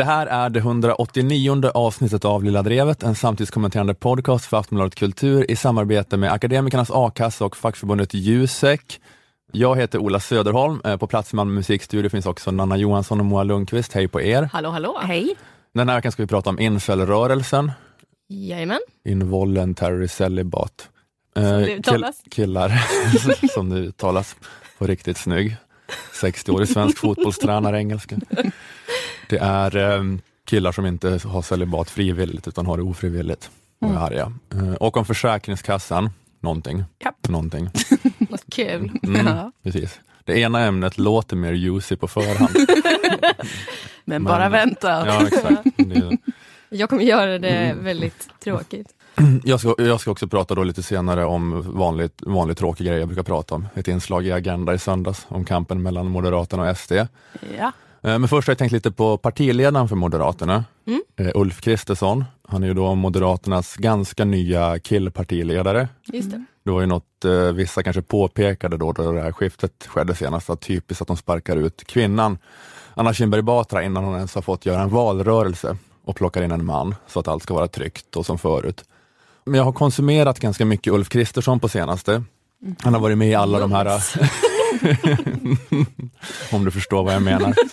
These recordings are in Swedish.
Det här är det 189 avsnittet av Lilla Drevet, en samtidskommenterande podcast för Aftonbladet Kultur i samarbete med Akademikernas A-kassa och fackförbundet Jusek. Jag heter Ola Söderholm, eh, på plats i Malmö musikstudio finns också Nanna Johansson och Moa Lundqvist. Hej på er! Hallå, hallå! Hej! Den här veckan ska vi prata om incelrörelsen, Jajamän. involuntary celibat. Som Eh, det uttalas. killar, som det uttalas, på riktigt snygg. 60-årig svensk fotbollstränare engelska. Det är eh, killar som inte har celibat frivilligt utan har det ofrivilligt och är arga. Eh, och om Försäkringskassan, någonting. Japp. någonting. Vad kul. Mm, Ja. precis. Det ena ämnet låter mer juicy på förhand. Men bara vänta. Ja, exakt. Det, Jag kommer göra det Mm. väldigt tråkigt. jag, ska, jag ska också prata då lite senare om vanligt, vanligt tråkig grej jag brukar prata om. Ett inslag i Agenda i söndags om kampen mellan Moderaterna och SD. Ja. Eh, Men först har jag tänkt lite på partiledaren för Moderaterna, Mm. eh, Ulf Kristersson. Han är ju då Moderaternas ganska nya killpartiledare. Just det. Det var ju något eh, vissa kanske påpekade då, då det här skiftet skedde senast, att typiskt att de sparkar ut kvinnan Anna Kinberg Batra innan hon ens har fått göra en valrörelse och plockar in en man så att allt ska vara tryggt och som förut. Men jag har konsumerat ganska mycket Ulf Kristersson på senaste. Han har varit med i alla de här, om du förstår vad jag menar.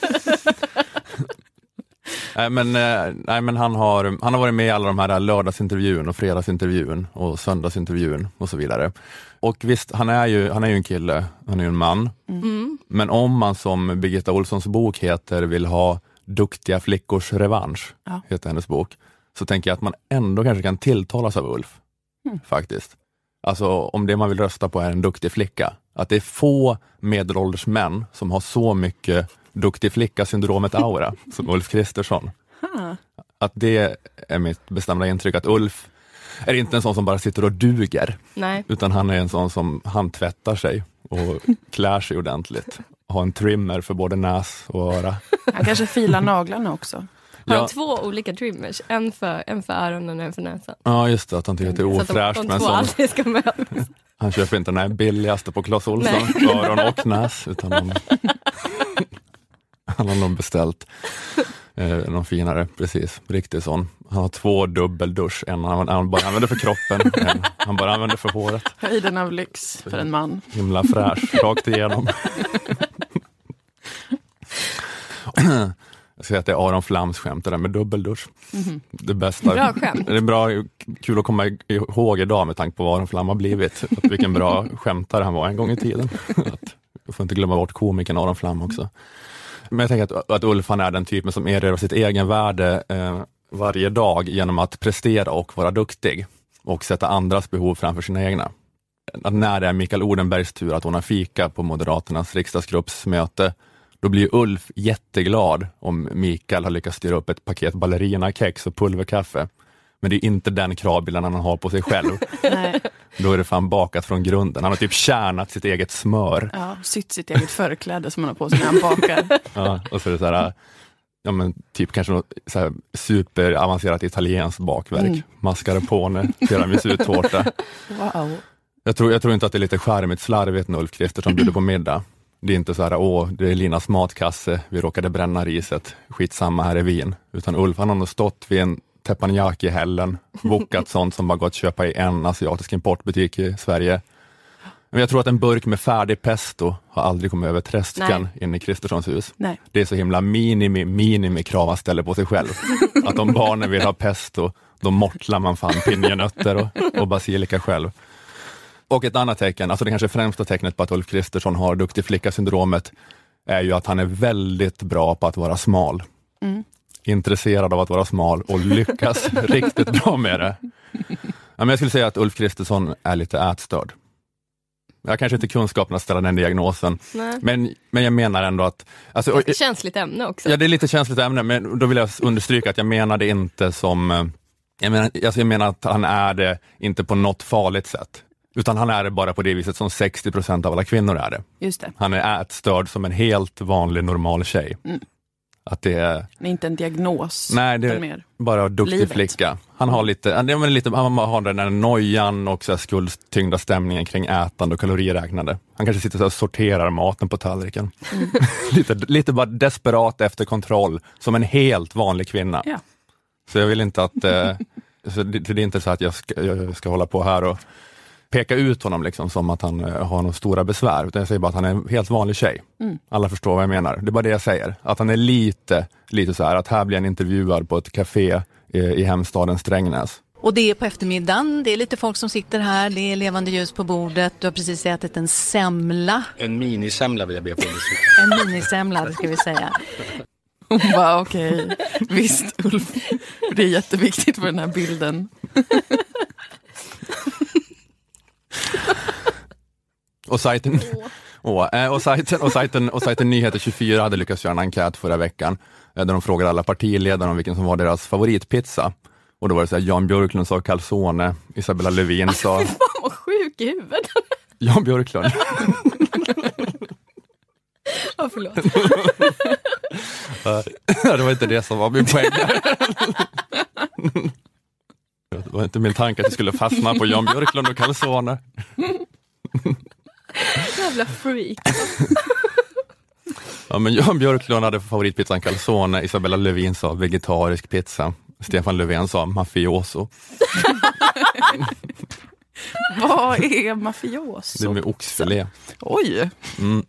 Nej men, eh, nej, men han, har, han har varit med i alla de här lördagsintervjun och fredagsintervjun och söndagsintervjun och så vidare. Och visst, han är ju, han är ju en kille, han är ju en man. Mm. Men om man som Birgitta Olssons bok heter vill ha Duktiga flickors revansch, Ja. heter hennes bok, så tänker jag att man ändå kanske kan tilltalas av Ulf. Mm. Faktiskt. Alltså om det man vill rösta på är en duktig flicka. Att det är få medelålders män som har så mycket duktig flicka-syndromet aura som Ulf Kristersson. Ha. Att det är mitt bestämda intryck, att Ulf är inte en sån som bara sitter och duger, Nej. utan han är en sån som han tvättar sig och klär sig ordentligt. Har en trimmer för både näs och öra. Han kanske filar naglarna också. Har Ja, två olika trimmers? En för, en för öronen och en för näsan. ja just det, att han tycker att det är Så att de, ofräscht. de som, alltid ska mötas. han köper inte den här billigaste på Clas Ohlson, öron och näs, utan han, han har nog beställt eh, någon finare, precis, riktigt sån. Han har två dubbeldusch, en han, han bara använder för kroppen, en han bara använder för håret. Höjden av lyx för en man. Himla fräsch, rakt igenom. Jag säger att det är Aron Flams skämt det där med dubbeldusch. Det bästa. Bra skämt. Det är bra, kul att komma ihåg idag med tanke på vad Aron Flam har blivit. Att vilken bra skämtare han var en gång i tiden. Att, jag får inte glömma bort komikern Aron Flam också. Men jag tänker att, att Ulf han är den typen som erövrar sitt egenvärde eh, varje dag genom att prestera och vara duktig och sätta andras behov framför sina egna. Att när det är Mikael Odenbergs tur att ordna fika på Moderaternas riksdagsgruppsmöte, då blir Ulf jätteglad om Mikael har lyckats styra upp ett paket ballerinakex och pulverkaffe. Men det är inte den kravbilden han har på sig själv. Nej. Då är det fan bakat från grunden. Han har typ kärnat sitt eget smör. Ja, sytt sitt eget förkläde som han har på sig när han bakar. Ja, och så är det så här, ja men typ kanske något så här superavancerat italienskt bakverk. Mm. Mascarpone, tiramisutårta. Wow. Jag tror, jag tror inte att det är lite charmigt slarvigt när Ulf Kristersson bjuder på middag. Det är inte så här, åh, det är Linas matkasse, vi råkade bränna riset, skitsamma, här är vin. Utan Ulf, han har nog stått vid en teppanyaki-hällen, bokat sånt som bara gått att köpa i en asiatisk importbutik i Sverige. Men jag tror att en burk med färdig pesto har aldrig kommit över tröskeln in i Kristerssons hus. Nej. Det är så himla minimi, minimi krav han ställer på sig själv. Att om barnen vill ha pesto, då mortlar man fan pinjenötter och, och basilika själv. Och ett annat tecken, alltså det kanske främsta tecknet på att Ulf Kristersson har duktig flicka-syndromet, är ju att han är väldigt bra på att vara smal. Mm. Intresserad av att vara smal och lyckas riktigt bra med det. Ja, men jag skulle säga att Ulf Kristersson är lite ätstörd. Jag har kanske inte kunskapen att ställa den diagnosen, Nej. men, men jag menar ändå att... Alltså, och- Känsligt ämne också. Ja, det är lite känsligt ämne, men då vill jag understryka att jag menar det inte som... eh, Jag menar, alltså jag menar att han är det inte på något farligt sätt, utan han är det bara på det viset som 60 procent av alla kvinnor är det. Just det. Han är ätstörd som en helt vanlig normal tjej. Mm. Att det är Det är inte en diagnos. Nej, det är bara duktig Livet. flicka. Han har lite, han, men lite, han har den där nojan och så skuldtyngda stämningen kring ätande och kaloriräknande. Han kanske sitter och sorterar maten på tallriken. lite, lite bara desperat efter kontroll, som en helt vanlig kvinna. Ja. Så jag vill inte att, eh, så det, det är inte så att jag ska, jag ska hålla på här och peka ut honom liksom som att han eh, har några stora besvär, utan jag säger bara att han är en helt vanlig tjej. Mm. Alla förstår vad jag menar. Det är bara det jag säger. Att han är lite, lite så här, att här blir han intervjuad på ett café i, i hemstaden Strängnäs. Och det är på eftermiddagen, det är lite folk som sitter här, det är levande ljus på bordet, du har precis ätit en semla, En minisemla vill jag be på en minisemla ska vi säga. Hon bara okej, visst Ulf. Det är jätteviktigt för den här bilden. Och sajten, eh, och, sajten, och, sajten, och sajten Nyheter 24 hade lyckats göra en enkät förra veckan, eh, där de frågade alla partiledare om vilken som var deras favoritpizza. Och då var det så här, Jan Björklund sa calzone, Isabella Lövin sa Fan vad sjuk i huvudet. Jan Björklund. Ja, förlåt. det var inte det som var min poäng. Inte min tanke att jag skulle fastna på Jan Björklund och calzone. Jävla freak. Ja, men Jan Björklund hade favoritpizzan calzone, Isabella Lövin sa vegetarisk pizza, Stefan Löfven sa mafioso. Vad är Det är mafioso? med oxfilé. Oj! Mm.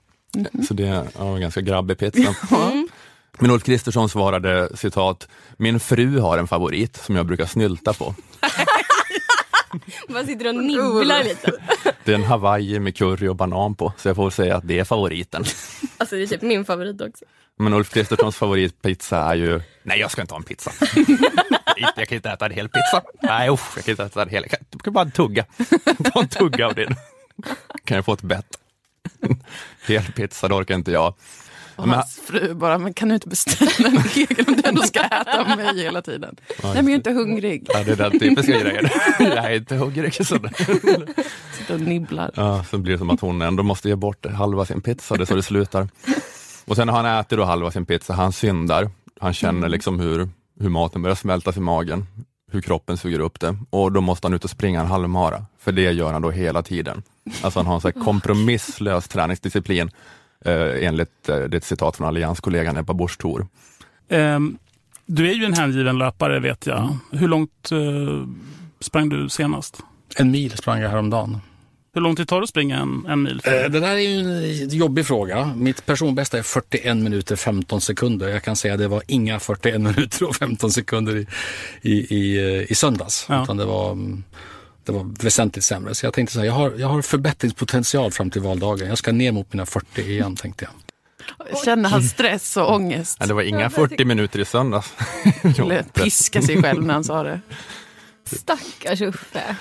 Så det är ja, en ganska grabbig pizza. Men Ulf Kristersson svarade citat, min fru har en favorit som jag brukar snylta på. Man sitter och nibblar lite. Det är en hawaii med curry och banan på, så jag får säga att det är favoriten. Alltså det är typ min favorit också. Men Ulf Kristerssons favoritpizza är ju, nej jag ska inte ha en pizza. jag kan inte äta en hel pizza. Nej usch, jag kan inte äta en hel, jag kan bara tugga. Ta en tugga av din. Kan jag få ett bett? Hel pizza, det orkar inte jag. Och Men- hans fru bara, men kan du inte beställa en egen om du ändå ska äta mig hela tiden? Nej, men jag är inte hungrig. Ja, det är den typiska grejen. Jag är inte hungrig. Sitter och nibblar. ja, så blir det som att hon ändå måste ge bort halva sin pizza, det är så det slutar. Och sen när han äter då halva sin pizza, han syndar. Han känner liksom hur, hur maten börjar smältas i magen, hur kroppen suger upp det. Och då måste han ut och springa en halvmara, för det gör han då hela tiden. Alltså han har en så här kompromisslös träningsdisciplin, eh, enligt eh, det citat från allianskollegan Ebba Busch Thor. Ehm, du är ju en hängiven löpare vet jag. Hur långt eh, sprang du senast? En mil sprang jag häromdagen. Hur lång tid tar det att springa en, en mil? Eh, Det där är ju en jobbig fråga. Mitt personbästa är 41 minuter 15 sekunder. Jag kan säga att det var inga 41 minuter och 15 sekunder i, i, i, eh, i söndags. Ja. Utan det var, mm, det var väsentligt sämre. Så jag tänkte så här, jag har, jag har förbättringspotential fram till valdagen. Jag ska ner mot mina 40 igen tänkte jag. Känner han stress och ångest? Nej, det var inga 40 minuter i söndags. Eller piska sig själv när han sa det. Stackars Uffe.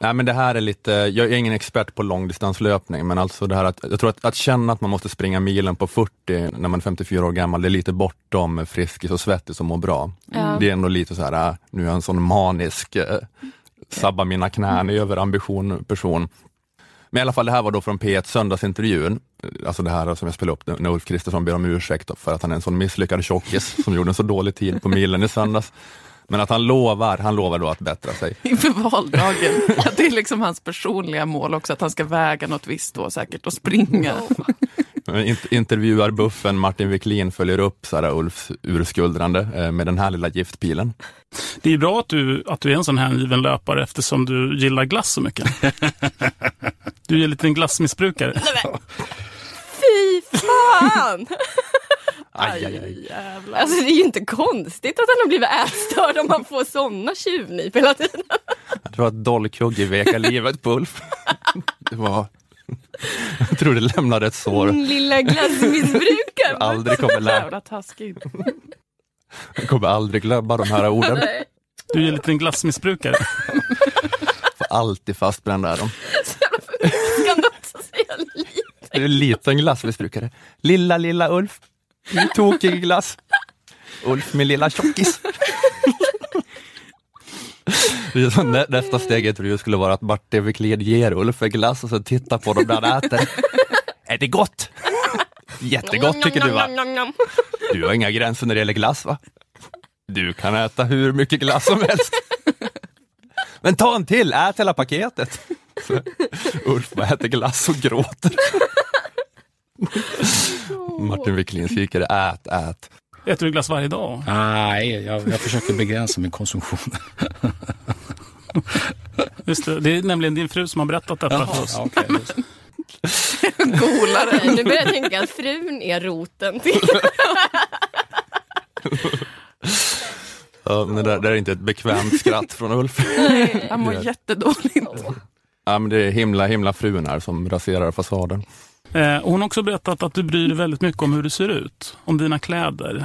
Nej men det här är lite, jag är ingen expert på långdistanslöpning, men alltså det här att, jag tror att, att känna att man måste springa milen på 40 när man är 54 år gammal, det är lite bortom Friskis och Svettis och må bra. Ja. Det är ändå lite så här, äh, nu är jag en sån manisk, eh, sabba mina knän över ambition person. Men i alla fall, det här var då från P1 söndagsintervjun, alltså det här som jag spelade upp när Ulf Kristersson ber om ursäkt för att han är en sån misslyckad tjockis som gjorde en så dålig tid på milen i söndags. Men att han lovar, han lovar då att bättra sig. Inför valdagen. Att det är liksom hans personliga mål också, att han ska väga något visst då säkert och springa. Int- Intervjuarbuffen Martin Wiklin följer upp Sara Ulfs urskuldrande eh, med den här lilla giftpilen. Det är bra att du, att du är en sån hängiven löpare eftersom du gillar glass så mycket. Du är en liten glassmissbrukare. Fy fan! Aj, aj, aj. Jävlar. Alltså det är ju inte konstigt att han har blivit ätstörd om man får såna tjuvnyp hela tiden. Det var ett dolkhugg i veka livet på Ulf. Det var... Jag tror det lämnade ett sår. Din lilla glassmissbrukare. Aldrig kommer, lä- Jävla taskigt. jag kommer aldrig glömma de här orden. Nej, Du är en liten glassmissbrukare. Får alltid fastbrända är de. Ska något säga lite? Du är en liten glassmissbrukare. Lilla, lilla Ulf. Du tokig glass. Ulf min lilla tjockis. Det är så nä, nästa steg i intervjun skulle vara att Martin Wiklin ger Ulf en glass och så tittar på dem när han äter. Är det gott? Jättegott tycker du va? Du har inga gränser när det gäller glass va? Du kan äta hur mycket glass som helst. Men ta en till, ät hela paketet. Så Ulf bara äter glass och gråter. Martin Wiklins kikare, ät, ät. Äter du glass varje dag? Nej, jag, jag försöker begränsa min konsumtion. Just det, det är nämligen din fru som har berättat detta för oss. ja, okej. Golare. Nu börjar jag tänka att frun är roten till... Ja, men det, där, det där är inte ett bekvämt skratt från Ulf. Han mår jättedåligt. Ja, men det är himla, himla frun här som raserar fasaden. Eh, hon har också berättat att du bryr dig väldigt mycket om hur du ser ut, om dina kläder.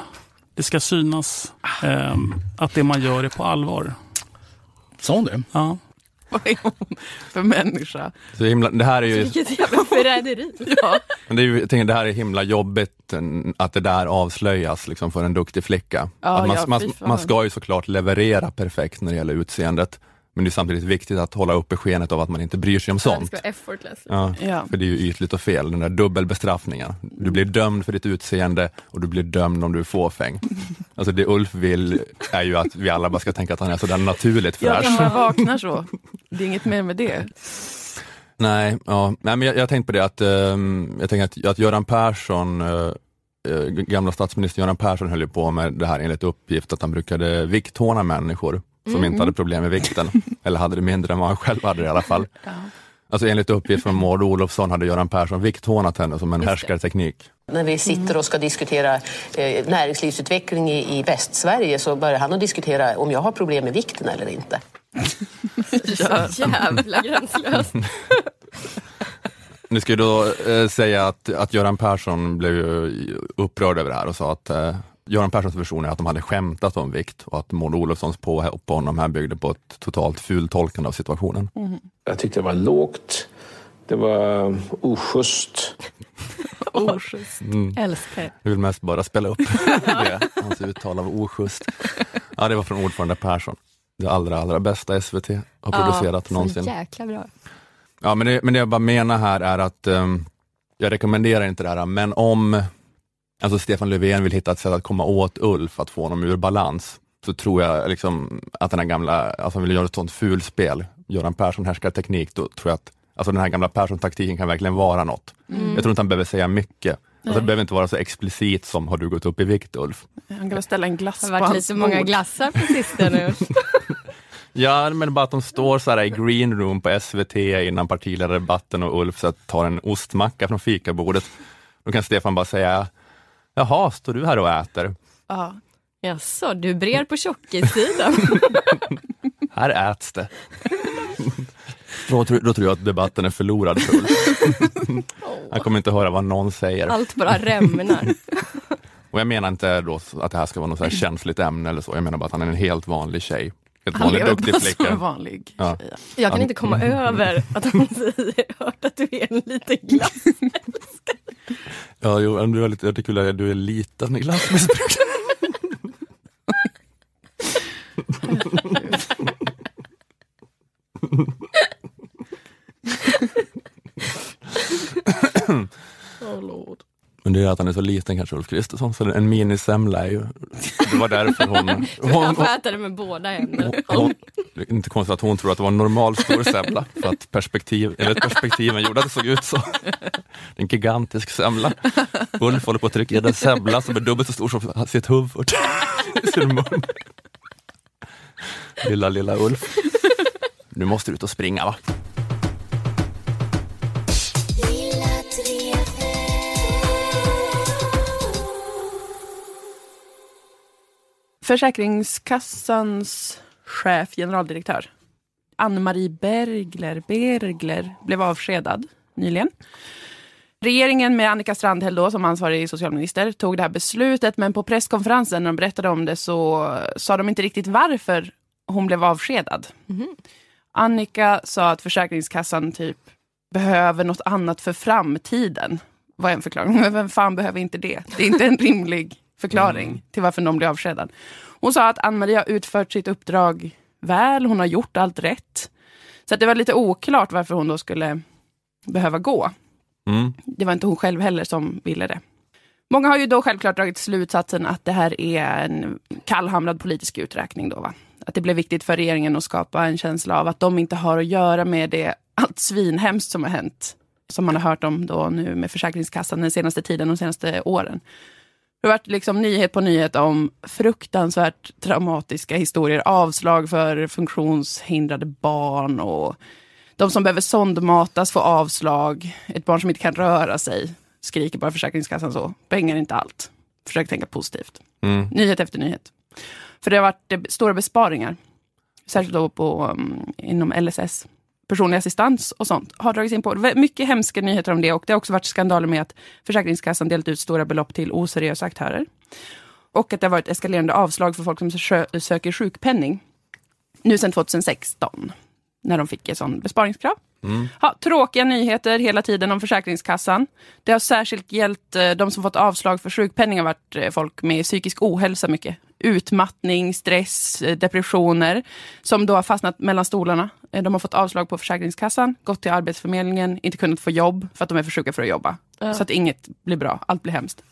Det ska synas eh, att det man gör är på allvar. Sa hon det? Ja. Vad är hon för människa? Så himla, det här är ju Vilket jävla förräderi. Ja. Men det, är ju, jag tänker, det här är himla jobbigt att det där avslöjas liksom, för en duktig flicka. Ja, att man, ja, man, man ska ju såklart leverera perfekt när det gäller utseendet. Men det är samtidigt viktigt att hålla uppe skenet av att man inte bryr sig om Det sånt. ska vara effortless. Ja, Ja. För det är ju ytligt och fel, den där dubbelbestraffningen. Du blir dömd för ditt utseende och du blir dömd om du är fåfäng. Alltså det Ulf vill är ju att vi alla bara ska tänka att han är sådär naturligt Ja, fräsch. man vaknar så. Det är inget mer med det. Nej, ja. Nej men jag, jag tänkte på det att, ehm, jag tänker att, att Göran Persson, eh, gamla statsminister Göran Persson höll ju på med det här enligt uppgift att han brukade vikthåna människor som inte hade problem med vikten, eller hade det mindre än vad han själv hade det i alla fall. Alltså enligt uppgift från Maud Olofsson hade Göran Persson vikthånat henne som en härskarteknik. När vi sitter och ska diskutera eh, näringslivsutveckling i, i Västsverige så börjar han att diskutera om jag har problem med vikten eller inte. Så jävla gränslöst. Nu ska jag då eh, säga att, att Göran Persson blev ju upprörd över det här och sa att eh, Göran Perssons version är att de hade skämtat om vikt och att Maud Olofssons påhopp på honom här byggde på ett totalt fultolkande av situationen. Jag tyckte det var lågt. Det var oschysst. Oschysst. Älskar det. Jag vill mest bara spela upp det, hans uttal av oschysst. Ja, det var från ordförande Persson. Det allra, allra bästa SVT har producerat så någonsin. jäkla bra. Ja, men det, men det jag bara menar här är att ehm, jag rekommenderar inte det här, men om alltså Stefan Löfven vill hitta ett sätt att komma åt Ulf, att få honom ur balans, så tror jag liksom att den här gamla, alltså han vill göra ett sånt fulspel, Göran Persson härskar teknik, då tror jag att alltså den här gamla Persson-taktiken kan verkligen vara något. Jag tror inte han behöver säga mycket. Alltså det behöver inte vara så explicit som har du gått upp i vikt Ulf? Han kan ställa en glass Det på har varit lite många glassar på sistone. Ja, men bara att de står så här i green room på SVT innan partiledardebatten och Ulf så att tar en ostmacka från fikabordet. Då kan Stefan bara säga, jaha, står du här och äter? Ja. Jaså, du brer på tjockissidan. Här äts det. Då, tror- då tror jag att debatten är förlorad för Ulf. Han kommer inte höra vad någon säger. Allt bara rämnar. Och jag menar inte då att det här ska vara något så här känsligt ämne eller så. Jag menar bara att han är en helt vanlig tjej. Helt Han vanlig duktig flicka. vanlig Ja. Jag kan inte komma över att han säger, hört att du är en liten glass. Ja, jo, du är lite, jag tycker att du är liten i lantmissbruk. oh lord. Men det är att han är så liten kanske, Ulf Kristersson, så en minisemla är ju... Det var därför hon... Han hon, får äta det med båda händerna. hon, hon inte konstigt att hon tror att det var en normal stor semla, för att perspektiv, eller perspektiven gjorde att det såg ut så. En gigantisk semla. Ulf håller på att trycka i en semla som är dubbelt så stor som sitt huvud. i sin mun. Lilla, lilla Ulf. Nu måste du ut och springa va? Försäkringskassans chef, generaldirektör, Ann-Marie Bergler, Bergler blev avskedad nyligen. Regeringen med Annika Strandhäll då, som ansvarig socialminister tog det här beslutet men på presskonferensen när de berättade om det så sa de inte riktigt varför hon blev avskedad. Annika sa att Försäkringskassan typ behöver något annat för framtiden. Var en förklaring. Men vem fan behöver inte det? Det är inte en rimlig förklaring till varför någon blir avskedad. Hon sa att Ann-Marie har utfört sitt uppdrag väl, hon har gjort allt rätt. Så det var lite oklart varför hon då skulle behöva gå. Mm. Det var inte hon själv heller som ville det. Många har ju då självklart dragit slutsatsen att det här är en kallhamrad politisk uträkning. Då, va? Att det blev viktigt för regeringen att skapa en känsla av att de inte har att göra med det allt svinhemskt som har hänt. Som man har hört om då nu med Försäkringskassan den senaste tiden, de senaste åren. Det har varit liksom nyhet på nyhet om fruktansvärt traumatiska historier. Avslag för funktionshindrade barn och de som behöver sondmatas får avslag. Ett barn som inte kan röra sig skriker bara Försäkringskassan så. Pengar är inte allt. Försök tänka positivt. Mm. Nyhet efter nyhet. För det har varit stora besparingar. Särskilt då på, um, inom LSS. Personlig assistans och sånt har dragits in på. Mycket hemska nyheter om det och det har också varit skandaler med att Försäkringskassan delat ut stora belopp till oseriösa aktörer. Och att det har varit eskalerande avslag för folk som sö- söker sjukpenning. Nu sedan 2016, när de fick ett sånt besparingskrav. Ha, tråkiga nyheter hela tiden om Försäkringskassan. Det har särskilt gällt eh, de som fått avslag för sjukpenning har varit eh, folk med psykisk ohälsa mycket. Utmattning, stress, eh, depressioner som då har fastnat mellan stolarna. Eh, de har fått avslag på Försäkringskassan, gått till Arbetsförmedlingen, inte kunnat få jobb för att de är för sjuka för att jobba. Så att inget blir bra, allt blir hemskt.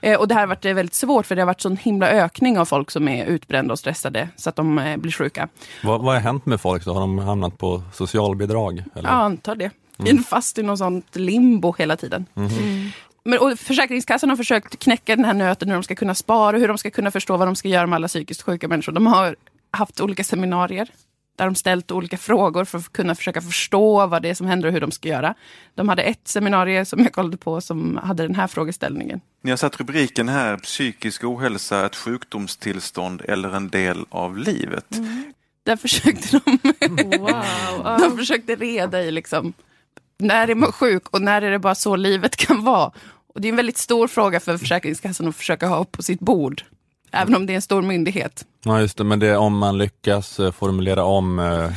Eh, och det här har varit väldigt svårt för det har varit sån himla ökning av folk som är utbrända och stressade så att de blir sjuka. Vad, vad har hänt med folk? då? Har de hamnat på socialbidrag? Eller? Ja, antar det. Mm. Fast i någon sånt limbo hela tiden. Men, och Försäkringskassan har försökt knäcka den här nöten hur de ska kunna spara, hur de ska kunna förstå vad de ska göra med alla psykiskt sjuka människor. De har haft olika seminarier där de ställt olika frågor för att kunna försöka förstå vad det är som händer och hur de ska göra. De hade ett seminarium som jag kollade på som hade den här frågeställningen. Ni har satt rubriken här, psykisk ohälsa, ett sjukdomstillstånd eller en del av livet. Där försökte de, Wow. de försökte reda i liksom, när är man sjuk och när är det bara så livet kan vara. Och det är en väldigt stor fråga för Försäkringskassan att försöka ha på sitt bord. Även om det är en stor myndighet. Ja, just det, men det är om man lyckas eh, formulera om eh,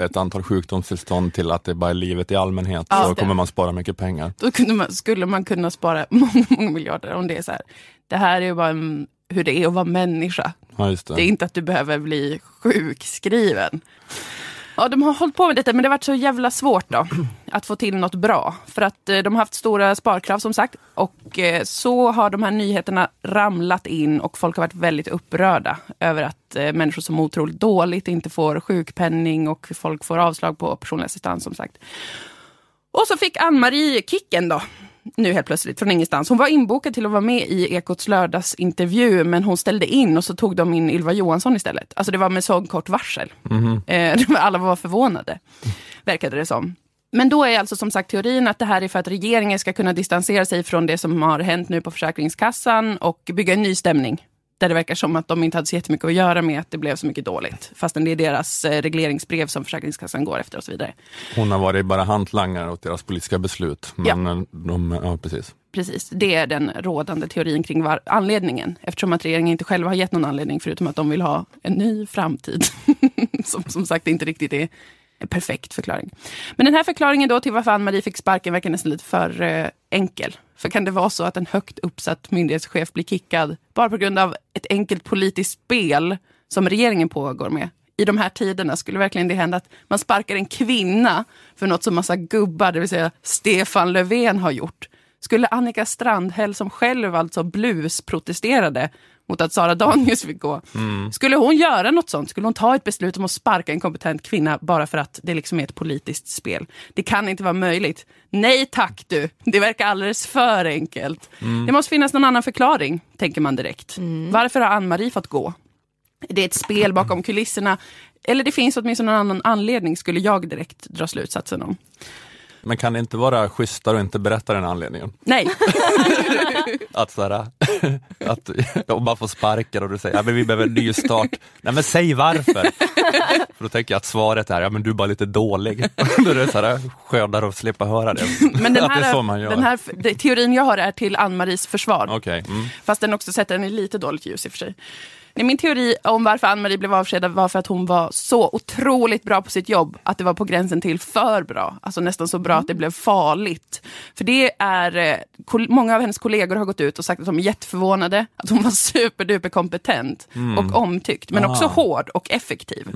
ett antal sjukdomstillstånd till att det bara är livet i allmänhet, Ja, så det. kommer man spara mycket pengar. Då man, skulle man kunna spara många, många miljarder om det är så här. Det här är ju bara en, hur det är att vara människa. Ja, det. Det är inte att du behöver bli sjukskriven. Ja, de har hållit på med detta, men det har varit så jävla svårt då att få till något bra. För att eh, de har haft stora sparkrav som sagt. Och eh, så har de här nyheterna ramlat in och folk har varit väldigt upprörda över att eh, människor som mår otroligt dåligt inte får sjukpenning och folk får avslag på personlig assistans som sagt. Och så fick Ann-Marie kicken då. Nu helt plötsligt från ingenstans. Hon var inbokad till att vara med i Ekots lördagsintervju men hon ställde in och så tog de in Ylva Johansson istället. Alltså det var med så kort varsel. Eh, var- alla var förvånade, verkade det som. Men då är alltså som sagt teorin att det här är för att regeringen ska kunna distansera sig från det som har hänt nu på Försäkringskassan och bygga en ny stämning. Där det verkar som att de inte hade så jättemycket att göra med att det blev så mycket dåligt. Fastän det är deras eh, regleringsbrev som Försäkringskassan går efter och så vidare. Hon har varit bara hantlangare åt deras politiska beslut. Ja. Men eh, de, ja, precis. Precis, det är den rådande teorin kring var anledningen. Eftersom att regeringen inte själva har gett någon anledning förutom att de vill ha en ny framtid. som som sagt inte riktigt är en perfekt förklaring. Men den här förklaringen då till varför Ann-Marie fick sparken verkar nästan lite för eh, enkel. För kan det vara så att en högt uppsatt myndighetschef blir kickad bara på grund av ett enkelt politiskt spel som regeringen pågår med? I de här tiderna skulle verkligen det hända att man sparkar en kvinna för något som massa gubbar, det vill säga Stefan Löfven har gjort. Skulle Annika Strandhäll, som själv alltså blusprotesterade mot att Sara Danius fick gå, skulle hon göra något sånt? Skulle hon ta ett beslut om att sparka en kompetent kvinna bara för att det liksom är ett politiskt spel? Det kan inte vara möjligt. Nej tack du, det verkar alldeles för enkelt. Det måste finnas någon annan förklaring, tänker man direkt. Varför har Ann-Marie fått gå? Det är ett spel bakom kulisserna. Eller det finns åtminstone någon annan anledning, skulle jag direkt dra slutsatsen om. Men kan det inte vara schysstare att inte berätta den anledningen? Nej, Att, så här, att om man får sparken och du säger ja, vi behöver en ny start. Nej men säg varför! För då tänker jag att svaret är ja men du är bara lite dålig. Då är det så här, skönare att slippa höra det. men den här, den här teorin jag har är till Ann-Maries försvar. Okej, mm. Fast den också sätter den i lite dåligt ljus i och för sig. Nej, Min teori om varför Ann-Marie blev avskedad var för att hon var så otroligt bra på sitt jobb att det var på gränsen till för bra. Alltså nästan så bra att det blev farligt. För det är, eh, många av hennes kollegor har gått ut och sagt att de är jätteförvånade, att hon var superduper kompetent och omtyckt, men också Ah. hård och effektiv.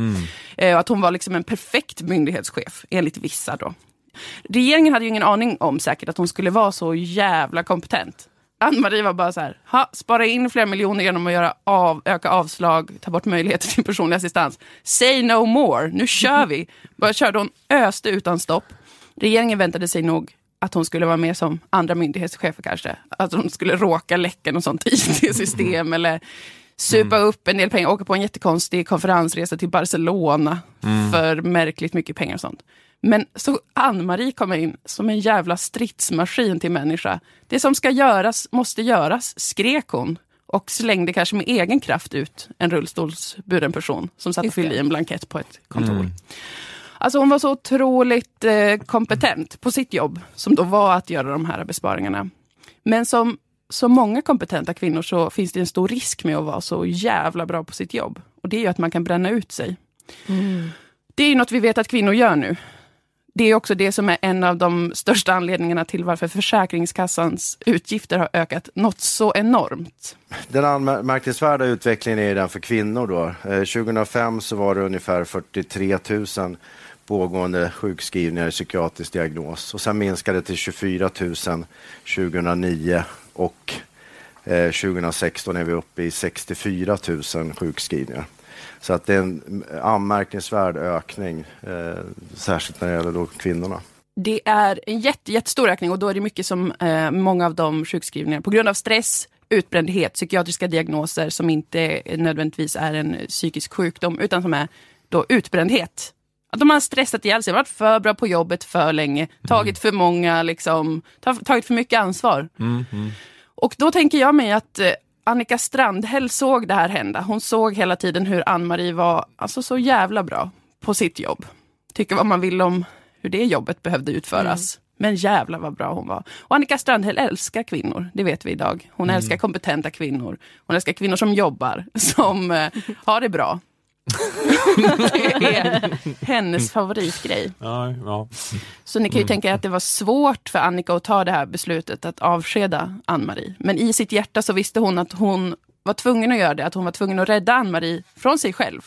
Eh, och att hon var liksom en perfekt myndighetschef, enligt vissa då. Regeringen hade ju ingen aning om säkert att hon skulle vara så jävla kompetent. Ann-Marie var bara så här, ha, spara in flera miljoner genom att göra av, öka avslag, ta bort möjligheter till personlig assistans. Say no more, nu kör vi. Bara körde hon, öste utan stopp. Regeringen väntade sig nog att hon skulle vara med som andra myndighetschefer kanske. Att hon skulle råka läcka något sånt IT-system eller supa upp en del pengar, åka på en jättekonstig konferensresa till Barcelona Mm. för märkligt mycket pengar och sånt. Men så Ann-Marie kommer in som en jävla stridsmaskin till människa. Det som ska göras måste göras, skrek hon och slängde kanske med egen kraft ut en rullstolsburen person som satt och fyllde i en blankett på ett kontor. Mm. Alltså hon var så otroligt eh, kompetent på sitt jobb, som då var att göra de här besparingarna. Men som så många kompetenta kvinnor så finns det en stor risk med att vara så jävla bra på sitt jobb. Och det är ju att man kan bränna ut sig. Det är ju något vi vet att kvinnor gör nu. Det är också det som är en av de största anledningarna till varför Försäkringskassans utgifter har ökat något så enormt. Den anmärkningsvärda utvecklingen är den för kvinnor. Då. Eh, 2005 så var det ungefär 43 000 pågående sjukskrivningar i psykiatrisk diagnos och sen minskade det till 24 000 2009 och eh, 2016 är vi uppe i 64 000 sjukskrivningar. Så att det är en anmärkningsvärd ökning, eh, särskilt när det gäller då kvinnorna. Det är en jätte, jättestor ökning och då är det mycket som eh, många av de sjukskrivningar på grund av stress, utbrändhet, psykiatriska diagnoser som inte nödvändigtvis är en psykisk sjukdom utan som är då utbrändhet. Att de har stressat ihjäl sig, varit för bra på jobbet för länge, tagit för många, liksom, ta- tagit för mycket ansvar. Mm, mm. Och då tänker jag mig att eh, Annika Strandhäll såg det här hända. Hon såg hela tiden hur Ann-Marie var alltså, så jävla bra på sitt jobb. Tycker vad man vill om hur det jobbet behövde utföras. Men jävla vad bra hon var. Och Annika Strandhäll älskar kvinnor, det vet vi idag. Hon älskar kompetenta kvinnor. Hon älskar kvinnor som jobbar, som eh, har det bra. Det är hennes favoritgrej. Ja, ja. Så ni kan ju tänka er att det var svårt för Annika att ta det här beslutet att avskeda Ann-Marie. Men i sitt hjärta så visste hon att hon var tvungen att göra det, att hon var tvungen att rädda Ann-Marie från sig själv.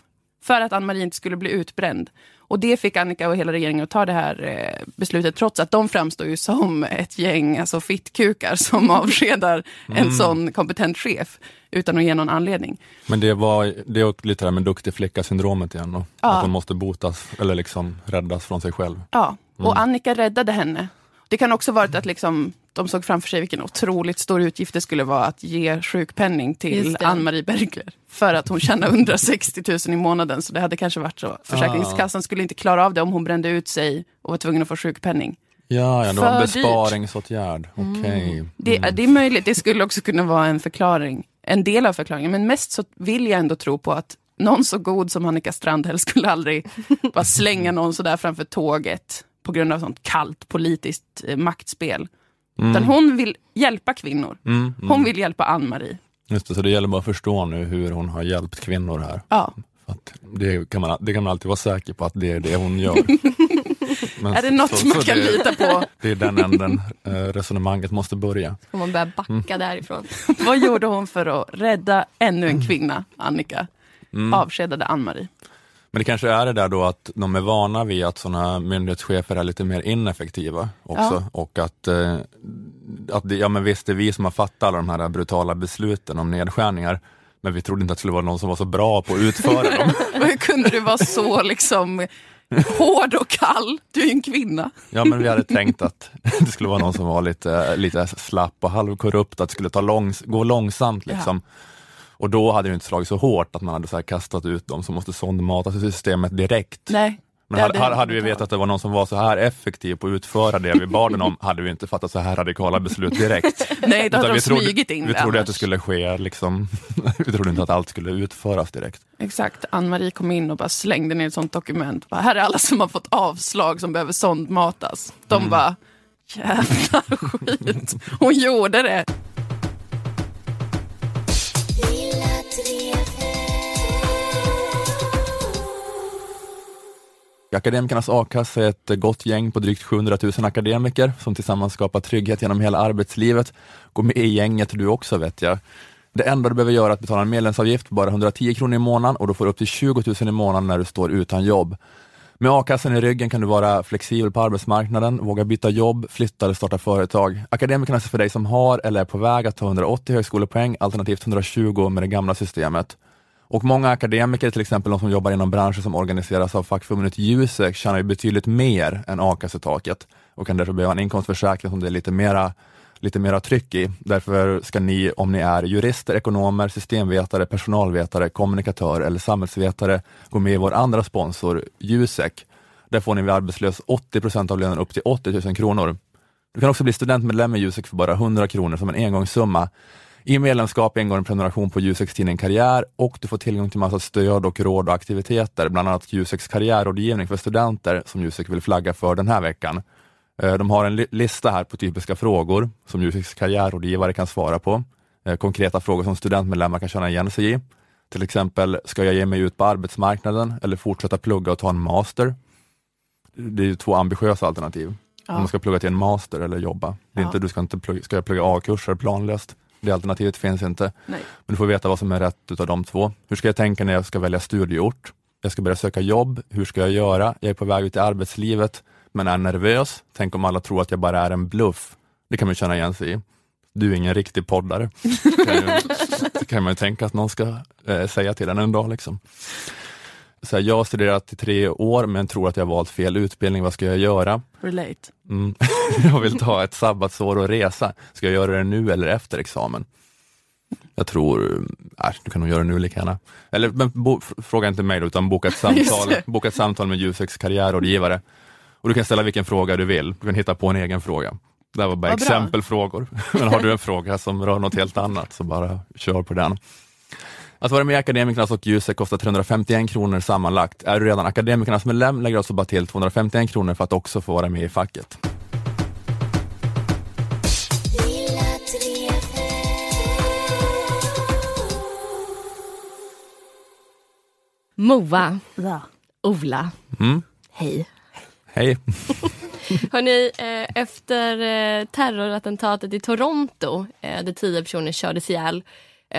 För att Ann-Marie inte skulle bli utbränd. Och det fick Annika och hela regeringen att ta det här eh, beslutet, trots att de framstår ju som ett gäng alltså fittkukar som avskedar en sån kompetent chef utan att ge någon anledning. Men det var det är lite det här med duktig flicka-syndromet igen. Då. Ja. Att hon måste botas eller liksom räddas från sig själv. Ja, och Annika räddade henne. Det kan också varit att liksom, de såg framför sig vilken otroligt stor utgift det skulle vara att ge sjukpenning till det. Ann-Marie Bergler. För att hon tjänar 160 000 i månaden. Så det hade kanske varit så. Försäkringskassan skulle inte klara av det om hon brände ut sig och var tvungen att få sjukpenning. Ja, ja det var en besparingsåtgärd. Okej. Det, Mm. det är möjligt, det skulle också kunna vara en förklaring. En del av förklaringen. Men mest så vill jag ändå tro på att någon så god som Annika Strandhäll skulle aldrig bara slänga någon sådär framför tåget på grund av sånt kallt politiskt eh, maktspel. Utan hon vill hjälpa kvinnor. Mm, mm. Hon vill hjälpa Ann-Marie. Just det, så det gäller bara att förstå nu hur hon har hjälpt kvinnor här. Ja. För att det, kan man, det kan man alltid vara säker på att det är det hon gör. Men Är det något så- man så kan det, lita på? Det är den änden eh, resonemanget måste börja. Om man börjar backa därifrån. Vad gjorde hon för att rädda ännu en kvinna, Annika? Mm. Avskedade Ann-Marie. Men det kanske är det där då att de är vana vid att sådana myndighetschefer är lite mer ineffektiva också. Och att, eh, att ja men visst, det är vi som har fattat alla de här brutala besluten om nedskärningar. Men vi trodde inte att det skulle vara någon som var så bra på att utföra dem. Hur kunde du vara så liksom hård och kall? Du är ju en kvinna. Ja, men vi hade tänkt att det skulle vara någon som var lite, lite slapp och halvkorrupt, att det skulle ta långs, gå långsamt. Liksom. Och då hade det inte slagit så hårt att man hade så kastat ut dem som måste sondmatas i systemet direkt. Nej. Men hade, hade vi vetat att det var någon som var så här effektiv på att utföra det vi bad den om, hade vi inte fattat så här radikala beslut direkt. Nej, då hade Utan de smugit in vi trodde att det annars. skulle ske, liksom, vi trodde inte att allt skulle utföras direkt. Exakt. Ann-Marie kom in och bara slängde ner ett sånt dokument. Bara, här är alla som har fått avslag som behöver sondmatas. De Mm. bara, jävla skit. Hon gjorde det. Akademikernas a-kassa är ett gott gäng på drygt 700 000 akademiker som tillsammans skapar trygghet genom hela arbetslivet. Gå med i gänget du också vet jag. Det enda du behöver göra är att betala en medlemsavgift, på bara 110 kronor i månaden och du får upp till 20 000 i månaden när du står utan jobb. Med a-kassan i ryggen kan du vara flexibel på arbetsmarknaden, våga byta jobb, flytta eller starta företag. Akademikerna är för dig som har eller är på väg att ta 180 högskolepoäng, alternativt 120 med det gamla systemet. Och många akademiker, till exempel de som jobbar inom branscher som organiseras av fackförbundet Jusek, tjänar ju betydligt mer än a-kassetaket och kan därför behöva en inkomstförsäkring som det är lite mera lite mera tryck i. Därför ska ni, om ni är jurister, ekonomer, systemvetare, personalvetare, kommunikatör eller samhällsvetare, gå med i vår andra sponsor Jusek. Där får ni vid arbetslös 80 procent av lönen upp till 80 000 kronor. Du kan också bli studentmedlem i Jusek för bara 100 kronor som en engångssumma. I medlemskap ingår en prenumeration på Juseks tidning Karriär och du får tillgång till massa stöd och råd och aktiviteter, bland annat Juseks karriärrådgivning för studenter som Jusek vill flagga för den här veckan. Eh, De har en li- lista här på typiska frågor som Juseks karriärrådgivare kan svara på. Eh, Konkreta frågor som studentmedlemmar kan känna igen sig i. Till exempel, ska jag ge mig ut på arbetsmarknaden eller fortsätta plugga och ta en master? Det är ju två ambitiösa alternativ. Ja. Om man ska plugga till en master eller jobba. Det är Ja. inte, du ska inte plugga, ska jag plugga A-kurser planlöst? Det alternativet finns inte. Nej. Men du får veta vad som är rätt utav de två. Hur ska jag tänka när jag ska välja studieort? Jag ska börja söka jobb. Hur ska jag göra? Jag är på väg ut i arbetslivet men är nervös. Tänk om alla tror att jag bara är en bluff. Det kan man känna igen sig i. Du är ingen riktig poddare. Det kan, ju, det kan man ju tänka att någon ska eh, säga till en en dag. Liksom. Så här, jag har studerat i tre år men tror att jag har valt fel utbildning. Vad ska jag göra? Relate. Mm. Jag vill ta ett sabbatsår och resa. Ska jag göra det nu eller efter examen? Jag tror, äh, du kan nog göra det nu lika gärna. Eller men, bo, fråga inte mig då, utan boka ett samtal, boka ett samtal med Juseks karriärrådgivare. Och du kan ställa vilken fråga du vill. Du kan hitta på en egen fråga. Det här var bara Vad exempelfrågor. Men har du en fråga som rör något helt annat så bara kör på den. Att vara med i Akademikernas och Jusek kostar 351 kronor sammanlagt. Är du redan Akademikernas medlem lägger du alltså bara till 251 kronor för att också få vara med i facket. Moa, Ja. Ola, Mm. hej. Hej! Hörrni, eh, efter eh, terrorattentatet i Toronto, eh, där tio personer kördes ihjäl,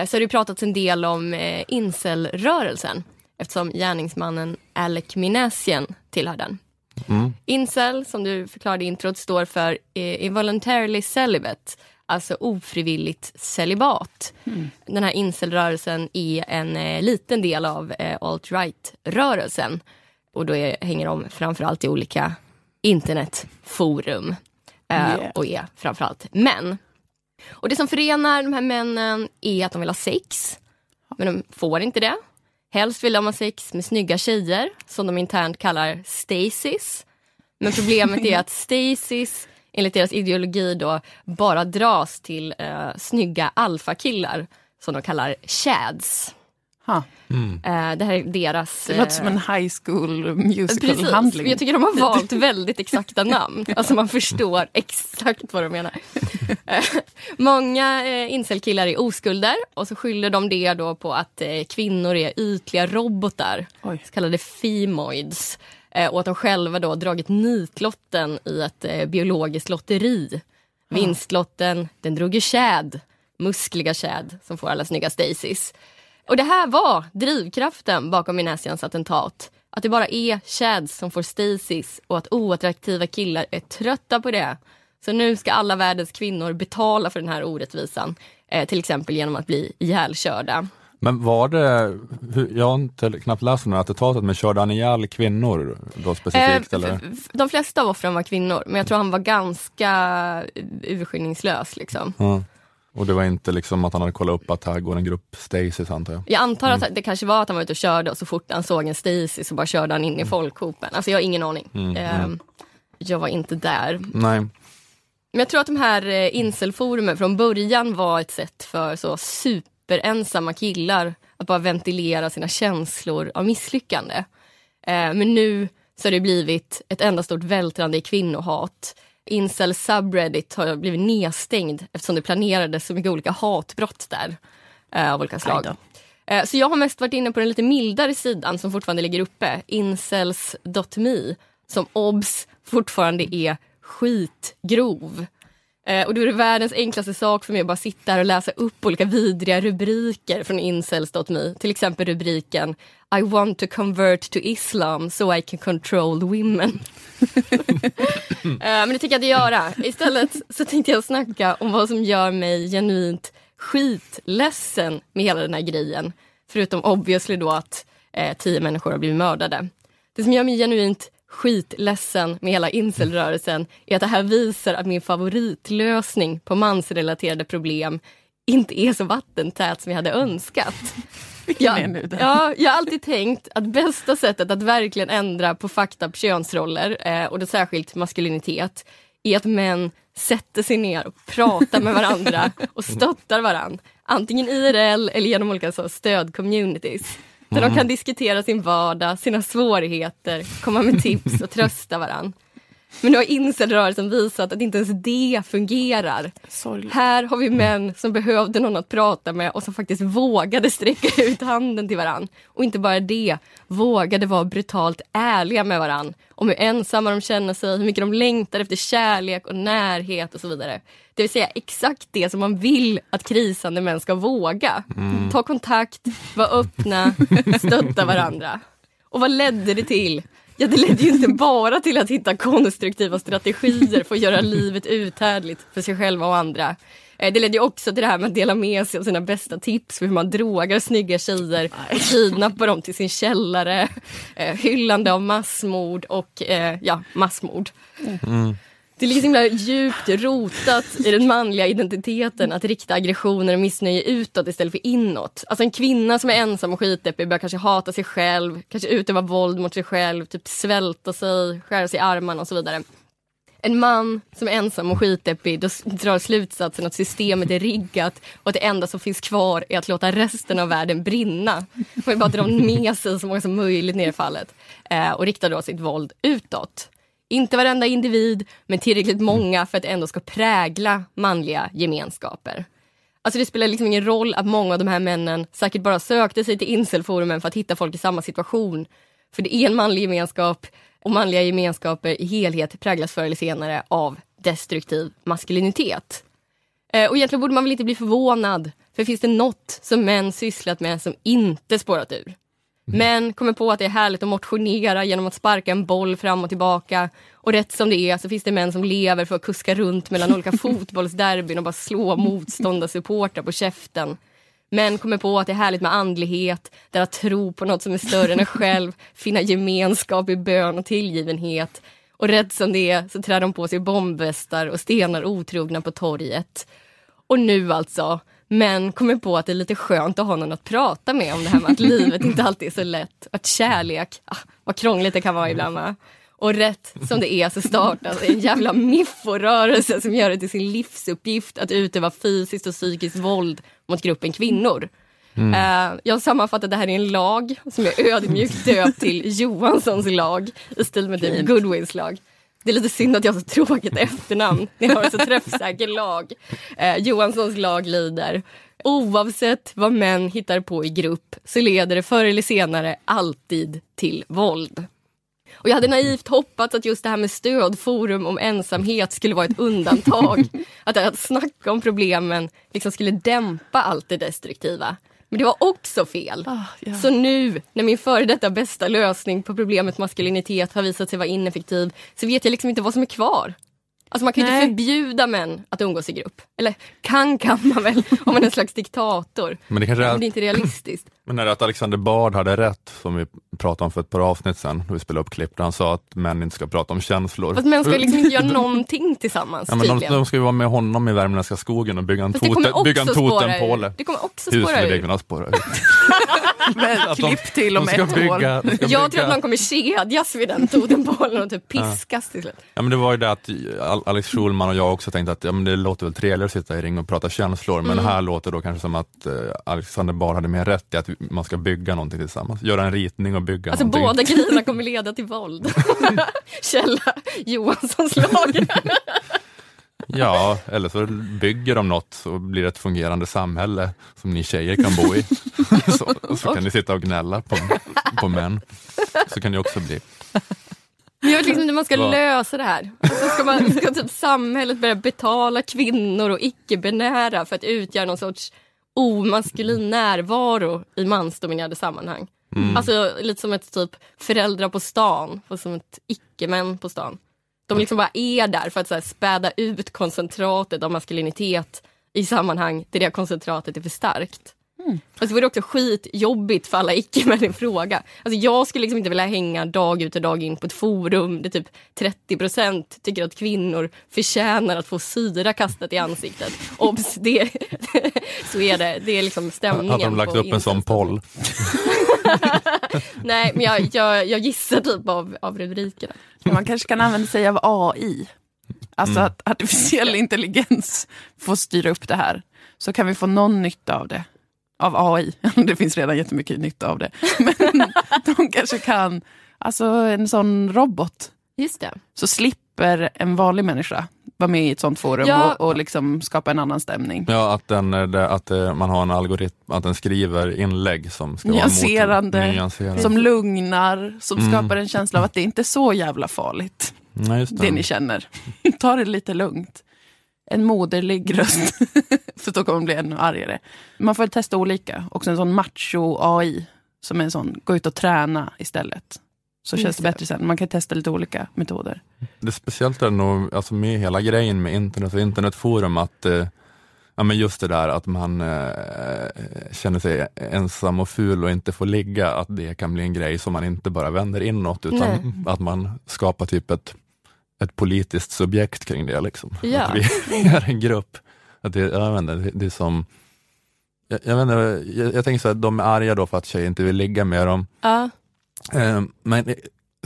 så har det pratats en del om eh, incelrörelsen eftersom gärningsmannen Alec Minassian tillhör den. Mm. Incel, som du förklarade i introt, står för eh, involuntarily celibate, alltså ofrivilligt celibat. Den här incelrörelsen är en eh, liten del av eh, alt-right-rörelsen och då är, hänger de framförallt i olika internetforum eh, Yeah. och är framförallt män. Och det som förenar de här männen är att de vill ha sex, men de får inte det. Helst vill de ha sex med snygga tjejer, som de internt kallar stasis. Men problemet är att stasis, enligt deras ideologi, då, bara dras till eh, snygga alfakillar, som de kallar chads. Ha. Eh, det här är deras... Det låter eh, som en high school Precis, musical-handling. jag tycker de har valt väldigt exakta namn. Alltså man förstår exakt vad de menar. Eh, Många eh, incelkillar är oskulder och så skyller de det då på att eh, kvinnor är ytliga robotar, Oj. så kallade femoids. Eh, och att de själva då dragit nitlotten i ett eh, biologiskt lotteri. Vinstlotten, den drog ju Chad, muskliga Chad som får alla snygga Stasis. Och det här var drivkraften bakom Minassians attentat. Att det bara är Chads som får Stasis och att oattraktiva killar är trötta på det. Så nu ska alla världens kvinnor betala för den här orättvisan. Eh, till exempel genom att bli ihjälkörda. Men var det, jag har inte knappt läst om det här attentatet, men körde han ihjäl kvinnor då specifikt? Eh, eller? De flesta av offren var kvinnor, men jag tror han var ganska urskillningslös. Liksom. Ja. Och det var inte liksom att han hade kollat upp att här går en grupp Stasis antar jag? Jag antar att det kanske var att han var ute och körde och så fort han såg en Stacy så bara körde han in i folkhopen. Alltså jag har ingen aning. Mm, Eh, mm. Jag var inte där. Nej. Men jag tror att de här eh, incelforumen från början var ett sätt för så superensamma killar att bara ventilera sina känslor av misslyckande. Eh, men nu så har det blivit ett enda stort vältrande i kvinnohat. Incel subreddit har blivit nedstängd eftersom det planerades så mycket olika hatbrott där eh, av olika slag. Eh, Så jag har mest varit inne på den lite mildare sidan som fortfarande ligger uppe, incels.me, som obs fortfarande är skitgrov. Eh, och då är det världens enklaste sak för mig att bara sitta här och läsa upp olika vidriga rubriker från incels.me. Till exempel rubriken I want to convert to Islam so I can control women. eh, men det tänker jag inte göra. Istället så tänkte jag snacka om vad som gör mig genuint skitledsen med hela den här grejen. Förutom obviously då att eh, tio människor har blivit mördade. Det som gör mig genuint skitledsen med hela incelrörelsen är att det här visar att min favoritlösning på mansrelaterade problem inte är så vattentät som jag hade önskat. Vilken är Jag, nu den? ja, jag har alltid tänkt att bästa sättet att verkligen ändra på fakta på könsroller eh, och då särskilt maskulinitet är att män sätter sig ner och pratar med varandra och stöttar varandra. Antingen IRL eller genom olika så, stödcommunities. Där de kan diskutera sin vardag, sina svårigheter, komma med tips och trösta varandra. Men nu har incelrörelsen visat att inte ens det fungerar. Sorgligt. Här har vi män som behövde någon att prata med och som faktiskt vågade sträcka ut handen till varann. Och inte bara det, vågade vara brutalt ärliga med varann. Om hur ensamma de känner sig, hur mycket de längtar efter kärlek och närhet och så vidare. Det vill säga exakt det som man vill att krisande män ska våga. Ta kontakt, vara öppna, stötta varandra. Och vad ledde det till? Ja, det ledde ju inte bara till att hitta konstruktiva strategier för att göra livet uthärdligt för sig själva och andra. Eh, Det ledde ju också till det här med att dela med sig av sina bästa tips för hur man drogar snygga tjejer och kidnappar dem till sin källare. Eh, Hyllande av massmord och eh, ja, massmord. Det ligger så himla djupt rotat i den manliga identiteten att rikta aggressioner och missnöje utåt istället för inåt. Alltså en kvinna som är ensam och skitdeppig börjar kanske hata sig själv, kanske utöva våld mot sig själv, typ svälta sig, skära sig i armarna och så vidare. En man som är ensam och skitdeppig då drar slutsatsen att systemet är riggat och att det enda som finns kvar är att låta resten av världen brinna. Man vill bara dra med sig så många som möjligt ner i fallet eh, och riktar då sitt våld utåt. Inte varenda individ, men tillräckligt många för att ändå ska prägla manliga gemenskaper. Alltså det spelar liksom ingen roll att många av de här männen säkert bara sökte sig till incelforumen för att hitta folk i samma situation. För det är en manlig gemenskap och manliga gemenskaper i helhet präglas förr eller senare av destruktiv maskulinitet. Eh, och egentligen borde man väl inte bli förvånad. För finns det något som män sysslat med som inte spårat ur? Män kommer på att det är härligt att motionera genom att sparka en boll fram och tillbaka. Och rätt som det är så finns det män som lever för att kuska runt mellan olika fotbollsderbyn och bara slå motståndarsupportrar på käften. Män kommer på att det är härligt med andlighet, där att tro på något som är större än en själv, finna gemenskap i bön och tillgivenhet. Och rätt som det är så trär de på sig bombvästar och stenar otrogna på torget. Och nu alltså, män kommer på att det är lite skönt att ha någon att prata med om det här med att livet inte alltid är så lätt. Att kärlek, ah, vad krångligt det kan vara ibland va? Och rätt som det är så startas en jävla mifforörelse som gör det till sin livsuppgift att utöva fysiskt och psykiskt våld mot gruppen kvinnor. Eh, jag sammanfattar det här i en lag som är ödmjukt döpt till Johanssons lag i stil med David Goodwins lag. Det är lite synd att jag har så tråkigt efternamn. Ni har en så träffsäker lag. Eh, Johanssons lag lyder Oavsett vad män hittar på i grupp så leder det förr eller senare alltid till våld. Och jag hade naivt hoppats att just det här med stödforum om ensamhet skulle vara ett undantag. Att, att snacka om problemen liksom skulle dämpa allt det destruktiva. Men det var också fel. Ah, ja. Så nu, när min före detta bästa lösning på problemet maskulinitet har visat sig vara ineffektiv, så vet jag liksom inte vad som är kvar. Alltså man kan ju inte förbjuda män att umgås i grupp. Eller kan kan man väl om man är en slags diktator. Men det kanske är, Men det är inte realistiskt. men är det att Alexander Bard hade rätt, som vi pratade om för ett par avsnitt sedan, då vi spelade upp klipp, där han sa att män inte ska prata om känslor. Fast män ska liksom inte göra någonting tillsammans Ja, men de, tydligen. de ska ju vara med honom i värmländska skogen och bygga en, bygga totempåle. ur. Det kommer också spåra ur. Husförläggningarna spårar ur. Med klipp till om ett år. bygga, ska Jag tror att någon kommer kedjas vid den totempålen och typ piskas till slut. Ja, men det var ju det att Al- Alex Schulman och jag också tänkte att ja, men det låter väl trevligare att sitta i ring och prata känslor, men Mm. här låter då kanske som att eh, Alexander Bard hade mer rätt i att man ska bygga någonting tillsammans. Göra en ritning och bygga Alltså någonting. båda grejerna kommer leda till våld. Källa Johanssons lag. Ja, eller så bygger de något så blir ett fungerande samhälle som ni tjejer kan bo i. så, så kan ni sitta och gnälla på, på män. Så kan det också bli. Jag vet liksom hur man ska Va? lösa det här. Alltså ska, man, ska typ samhället börja betala kvinnor och icke-binära för att utgöra någon sorts omaskulin närvaro i mansdominerade sammanhang. Mm. Alltså lite som ett typ föräldrar på stan, och som ett icke-män på stan. De liksom bara är där för att så här, späda ut koncentratet av maskulinitet i sammanhang där det koncentratet är för starkt. Mm. Alltså det vore också skitjobbigt för alla icke-män i fråga. Alltså jag skulle liksom inte vilja hänga dag ut och dag in på ett forum där typ 30% tycker att kvinnor förtjänar att få syra kastat i ansiktet. Obs, det, så är det. Det är liksom stämningen. Hade de lagt upp en sån poll? Nej, men jag, jag, jag gissar typ av, av rubrikerna. Man kanske kan använda sig av AI. Alltså Mm. att artificiell intelligens får styra upp det här. Så kan vi få någon nytta av det. Av AI. Det finns redan jättemycket nytta av det. Men de kanske kan, alltså en sån robot. Just det. Så slipper en vanlig människa vara med i ett sånt forum Ja. och, och liksom skapa en annan stämning. Ja, att, den, det- att eh, man har en algoritm, att den skriver inlägg som ska vara Nyanserande, mot, nyanserande. Som lugnar, som Mm. skapar en känsla av att det inte är så jävla farligt. Nej, just det ni känner. Ta det lite lugnt. En moderlig röst. För då kommer man bli ännu argare. Man får väl testa olika. Också en sån macho-AI. Som är en sån, gå ut och träna istället. Så känns Just det bättre sen. Man kan testa lite olika metoder. Det speciellt är nog alltså med hela grejen med internet och internetforum att eh, ja, men just det där att man eh, känner sig ensam och ful och inte får ligga, att det kan bli en grej som man inte bara vänder inåt utan Nej. att man skapar typ ett, ett politiskt subjekt kring det. Liksom. Ja. Att vi är en grupp. Att det, jag vet inte, det, det är som jag, jag, vet inte, jag, jag tänker så att de är arga då för att tjejer inte vill ligga med dem. Ja. Eh, men eh,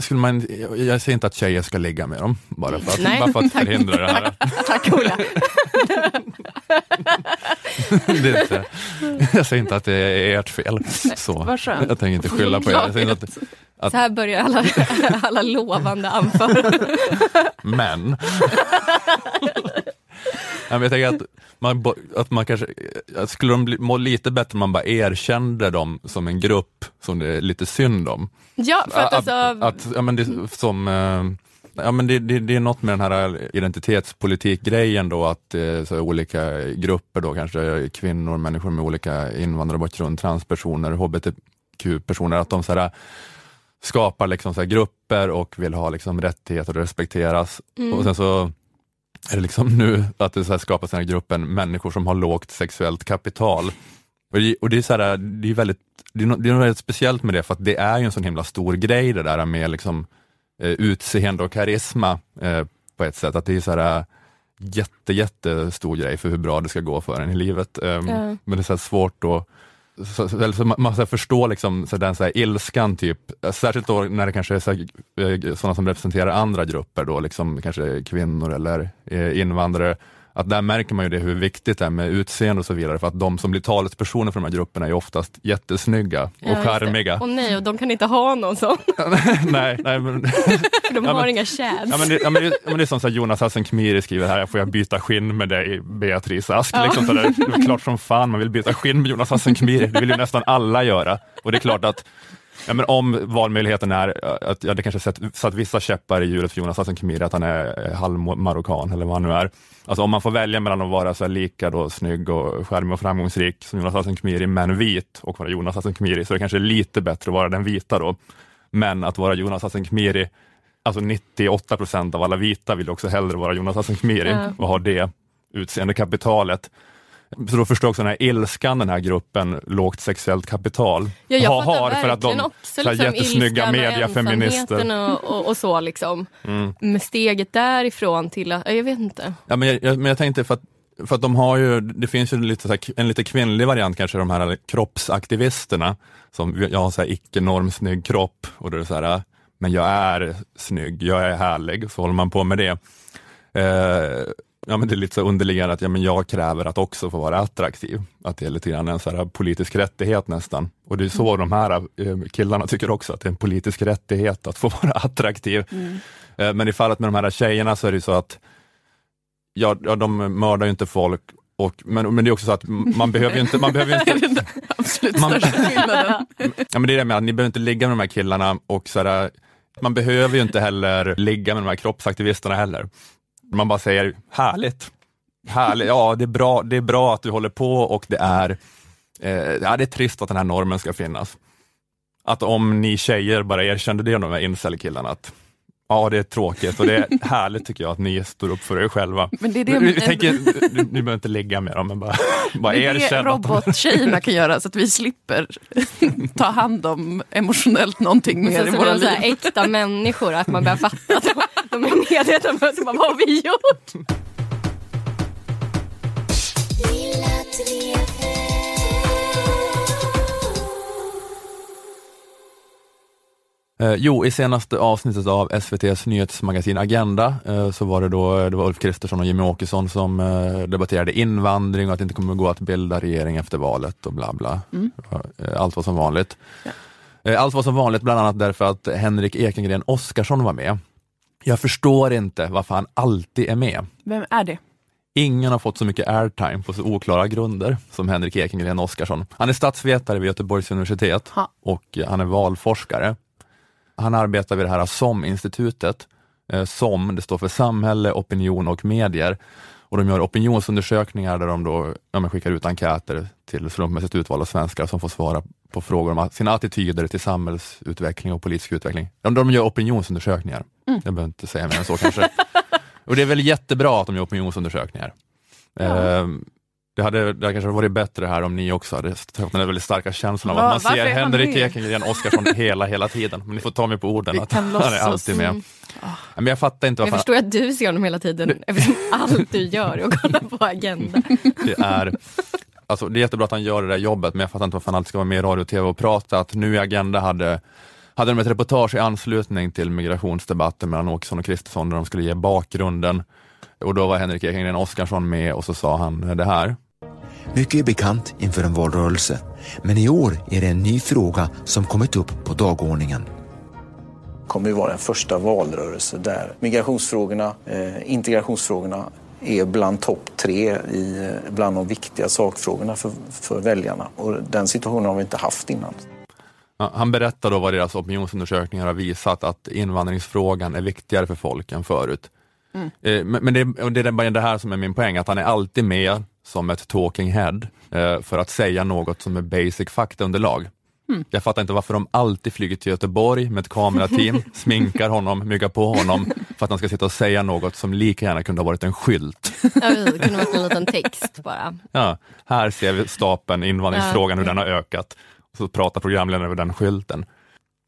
skulle man, jag, säger inte att tjejer ska ligga med dem, bara för att, Nej, bara för att tack. förhindra det här. Tack Ola. Det är inte, jag säger inte att det är ert fel. Så. vad skönt. Jag tänker inte skylla på er. Jag att, att, Så här börjar alla, alla lovande anföranden. men jag tänker att man, att man kanske, skulle de bli, må lite bättre om man bara erkände dem som en grupp som det är lite synd om. Ja, för att alltså... att, ja, men det, som, eh, ja, men det, det, det är något med den här identitetspolitik-grejen då, att eh, så olika grupper då, kanske kvinnor, människor med olika invandrarbakgrund, transpersoner, hbtq-personer, att de så här, skapar liksom så grupper och vill ha liksom, rättigheter och respekteras. Mm. Och sen så är det liksom nu att det så skapas den här gruppen människor som har lågt sexuellt kapital. Och det, och det är, så här, det är väldigt det är, något, det är något väldigt speciellt med det, för att det är ju en sån himla stor grej det där med liksom, eh, utseende och karisma eh, på ett sätt. Att det är så här, jätte, jättestor grej för hur bra det ska gå för en i livet. Eh, Ja. Men det är så svårt att så, så, så man, man så förstår liksom, så den så här ilskan, typ, särskilt då när det kanske är så här, eh, sådana som representerar andra grupper, då, liksom, kanske kvinnor eller eh, invandrare, att där märker man ju det hur viktigt det är med utseende och så vidare, för att de som blir talespersoner för de här grupperna är oftast jättesnygga och Ja, charmiga. Och nej, och de kan inte ha någon sån, nej, nej, men, de Ja, har men- inga chads. Ja, men det, ja, men det, ja, men det är som så Jonas Hassan Khemiri skriver här, får jag byta skinn med dig Beatrice Ask? Ja. Liksom så där, det är klart som fan man vill byta skinn med Jonas Hassan Khemiri, det vill ju nästan alla göra. Och det är klart att Ja, men om valmöjligheten är att jag hade kanske sett, satt vissa käppar i hjulet för Jonas Hassan Khemiri, att han är eh, halvmarockan eller vad han nu är. Alltså om man får välja mellan att vara så lika då, snygg och charmig och framgångsrik som Jonas Hassan Khemiri, men vit och vara Jonas Hassan Khemiri, så är det kanske lite bättre att vara den vita då. Men att vara Jonas Hassan Khemiri, alltså 98 procent av alla vita vill också hellre vara Jonas Hassan Khemiri Ja. och ha det utseendekapitalet. Så då förstår jag också den här ilskan den här gruppen lågt sexuellt kapital Ja, jag har för att de också liksom, jättesnygga mediafeminister. Och, och, och så liksom. Mm. Med steget därifrån till att, ja, jag vet inte. Ja, men, jag, jag, men jag tänkte för att, för att de har ju, det finns ju lite här, en lite kvinnlig variant kanske, de här kroppsaktivisterna, som jag har så här icke-normsnygg kropp och då är det så här, men jag är snygg, jag är härlig, så håller man på med det. Eh, ja, men det är lite så underliggande att ja, men jag kräver att också få vara attraktiv, att det är lite grann en så här politisk rättighet nästan. Och det är så de här eh, killarna tycker också, att det är en politisk rättighet att få vara attraktiv. Eh, Men i fallet med de här tjejerna så är det så att ja, ja, de mördar ju inte folk, och, men, men det är också så att man behöver ju inte, man behöver inte absolut Man- största skillnaden. Ja, men det är det med att ni behöver inte ligga med de här killarna och så här, Man behöver ju inte heller ligga med de här kroppsaktivisterna heller. Man bara säger härligt, härligt, ja det är bra, det är bra att du håller på och det är, eh, ja, det är trist att den här normen ska finnas. Att om ni tjejer bara erkände det, de här incel-killarna, att Ja, det är tråkigt och det är härligt tycker jag att ni står upp för er själva. Men det är det, vi, tänker, ni, behöver inte ligga med dem, men bara, bara det är det robottjejerna kan göra så att vi slipper ta hand om emotionellt någonting mer i så våra så liv. äkta människor, att man börjar fatta att de, de är medvetna om att vad har vi gjort? Eh, jo, i senaste avsnittet av SVTs nyhetsmagasin Agenda så så var det då det var Ulf Kristersson och Jimmy Åkesson som eh, debatterade invandring och att det inte kommer att gå att bilda regering efter valet och bla bla. Mm. Eh, Allt var som vanligt. Eh, Allt var som vanligt bland annat därför att Henrik Ekengren Oskarsson var med. Jag förstår inte varför han alltid är med. Vem är det? Ingen har fått så mycket airtime på så oklara grunder som Henrik Ekengren Oskarsson. Han är statsvetare vid Göteborgs universitet Ha. och han är valforskare. Han arbetar vid det här SOM-institutet. Eh, SOM, det står för samhälle, opinion och medier. Och de gör opinionsundersökningar där de då, ja, skickar ut enkäter till slumpmässigt utvalda svenskar som får svara på frågor om sina attityder till samhällsutveckling och politisk utveckling. De, de gör opinionsundersökningar. Jag behöver inte säga mer än så kanske. Och det är väl jättebra att de gör opinionsundersökningar. Ehm, det hade, det hade kanske varit bättre här om ni också hade den väldigt starka känslan av att man ser Henrik? Ekengren Oskarsson hela, hela tiden. Men ni får ta mig på orden Vi att han är alltid med. Mm. Men jag fattar inte Jag varför förstår ju att du ser honom hela tiden eftersom allt du gör är att kolla på Agenda. det är Alltså, det är jättebra att han gör det där jobbet, men jag fattar inte varför han alltid ska vara med i radio och tv och prata. Att nu i Agenda hade, hade de ett reportage i anslutning till migrationsdebatten mellan Åkesson och Kristersson, där de skulle ge bakgrunden. Och då var Henrik Ekengren Oskarsson med och så sa han det här. Mycket är bekant inför en valrörelse, men i år är det en ny fråga som kommit upp på dagordningen. kommer ju vara en första valrörelse där migrationsfrågorna, eh, integrationsfrågorna är bland topp tre i, eh, bland de viktiga sakfrågorna för, för väljarna. Och den situationen har vi inte haft innan. Han berättar då vad deras opinionsundersökningar har visat, att invandringsfrågan är viktigare för folk än förut. Mm. Eh, Men, men det, och det är bara det här som är min poäng, att han är alltid med som ett talking head eh, för att säga något som är basic faktaunderlag. Mm. Jag fattar inte varför de alltid flyger till Göteborg med ett kamerateam, sminkar honom, myggar på honom för att han ska sitta och säga något som lika gärna kunde ha varit en skylt. Ja, det kunde varit en liten text bara. Ja, här ser vi stapeln invandringsfrågan, hur den har ökat. Så pratar programledaren över den skylten.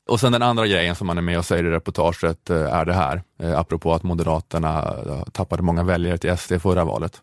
Och sen den andra grejen som man är med och säger i reportaget eh, är det här, eh, apropå att Moderaterna eh, tappade många väljare till SD förra valet.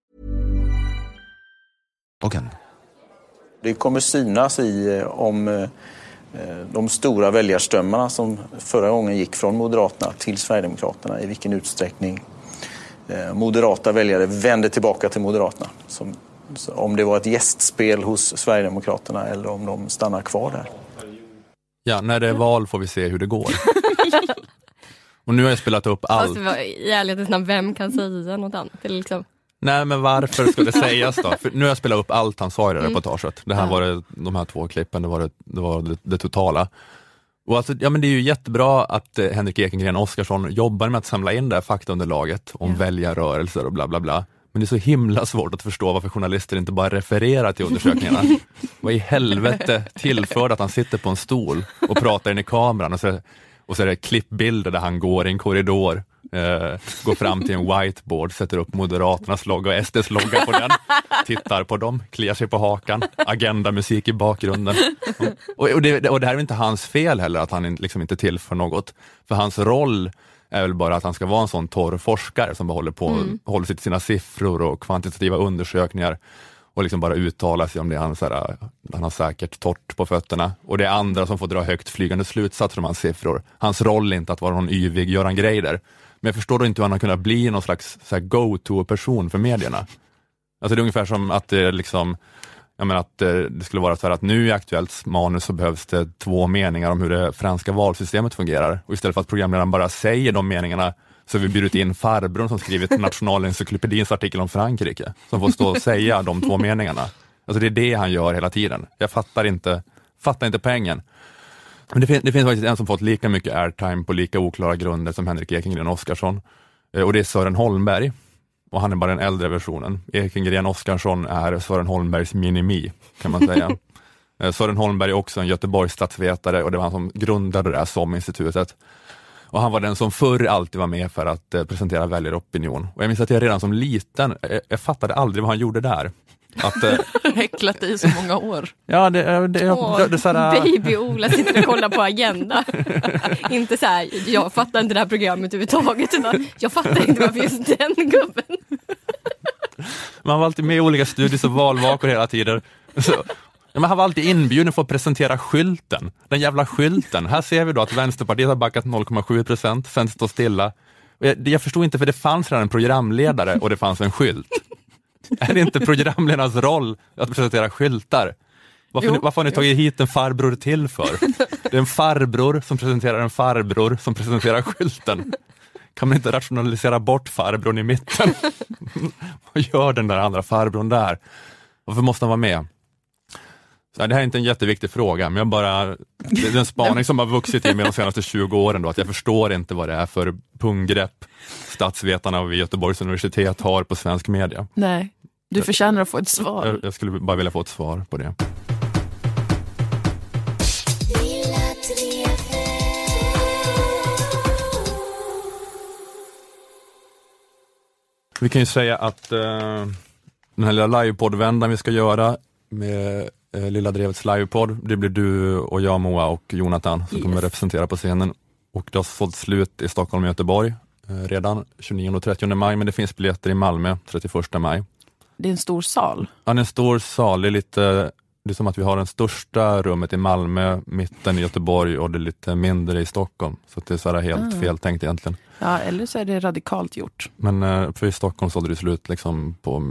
Dagen. Det kommer synas i eh, om eh, eh, de stora väljarströmmarna som förra gången gick från Moderaterna till Sverigedemokraterna, i vilken utsträckning moderata väljare vände tillbaka till Moderaterna. Som, om det var ett gästspel hos Sverigedemokraterna eller om de stannar kvar där. Ja, när det är val får vi se hur det går. Och nu har jag spelat upp allt. Alltså, I ärlighetens namn, vem kan säga något annat? Liksom, Nej, men varför ska det sägas då? För nu har jag spelat upp allt han sa i det Mm. reportaget. Det här Ja. var det, de här två klippen, det var det, det, var det, det totala. Och alltså, ja, men det är ju jättebra att eh, Henrik Ekengren Oskarsson jobbar med att samla in det här faktaunderlaget om väljarrörelser och bla bla bla. Men det är så himla svårt att förstå varför journalister inte bara refererar till undersökningarna. Vad i helvete tillför att han sitter på en stol och pratar in i kameran och så, och så är det klippbilder där han går i en korridor Eh, går fram till en whiteboard, sätter upp Moderaternas logga och SDs logga på den, tittar på dem, kliar sig på hakan, agendamusik i bakgrunden. Och, och, det, och det här är inte hans fel heller, att han liksom inte tillför något. För hans roll är väl bara att han ska vara en sån torr forskare som bara håller på Mm. håller sig till sina siffror och kvantitativa undersökningar och liksom bara uttala sig om det. Han, så här, han har säkert torrt på fötterna och det är andra som får dra högt flygande slutsatser om hans siffror. Hans roll är inte att vara någon yvig Göran Greider. Men jag förstår då inte hur han har kunnat bli någon slags go-to-person för medierna. Alltså det är ungefär som att det liksom jag menar att eh, det skulle vara så här att nu i Aktuellts manus så behövs det två meningar om hur det franska valsystemet fungerar. Och istället för att programledaren bara säger de meningarna så har vi bjudit in farbrorn som skrivit Nationalencyklopedins artikel om Frankrike, som får stå och säga de två meningarna. Alltså det är det han gör hela tiden. Jag fattar inte, fattar inte poängen. Men det, fin- det finns faktiskt en som fått lika mycket airtime på lika oklara grunder som Henrik Ekengren Oskarsson. Eh, Och det är Sören Holmberg. Och han är bara den äldre versionen. Ekengren Oskarsson är Sören Holmbergs minimi, kan man säga. Eh, Sören Holmberg är också en Göteborgs statsvetare och det var han som grundade det här SOM-institutet. Och han var den som förr alltid var med för att eh, presentera väljaropinion. Och jag minns att jag redan som liten, eh, jag fattade aldrig vad han gjorde där. Att, eh, Häcklat dig i så många år. ja, det, det, det, Åh, det, det, så här, Baby-Ola sitter och kollar på Agenda. inte så här, jag fattar inte det här programmet överhuvudtaget. Utan jag fattar inte varför just den gubben. Man var alltid med i olika studies och valvakor hela tiden. Så, men han var alltid inbjuden för att presentera skylten, den jävla skylten. Här ser vi då att Vänsterpartiet har backat 0,7 procent, sen står stilla. Jag, jag förstod inte, för det fanns redan en programledare och det fanns en skylt. Är det inte programledarnas roll att presentera skyltar? Varför, ni- varför har ni tagit hit en farbror till för? Det är en farbror som presenterar en farbror som presenterar skylten. Kan man inte rationalisera bort farbrorn i mitten? Vad gör den där andra farbrorn där? Varför måste han vara med? Så det här är inte en jätteviktig fråga, men jag bara, det är en spaning som har vuxit i mig de senaste 20 åren, då, att jag förstår inte vad det är för punggrepp statsvetarna vid Göteborgs universitet har på svensk media. Nej, du förtjänar att få ett svar. Jag, jag skulle bara vilja få ett svar på det. Vi kan ju säga att eh, den här lilla livepoddvändan vi ska göra med Lilla Drevets livepodd, det blir du och jag Moa och Jonathan som kommer Yes. representera på scenen. Och det har sålt slut i Stockholm och Göteborg eh, redan 29 och 30 maj, men det finns biljetter i Malmö 31 maj. Det är en stor sal. Ja, det är en stor sal, det är lite det är som att vi har det största rummet i Malmö, mitten i Göteborg och det är lite mindre i Stockholm. Så det är så helt Ah. fel tänkt egentligen. Ja, eller så är det radikalt gjort. Men eh, för i Stockholm sålde det slut liksom på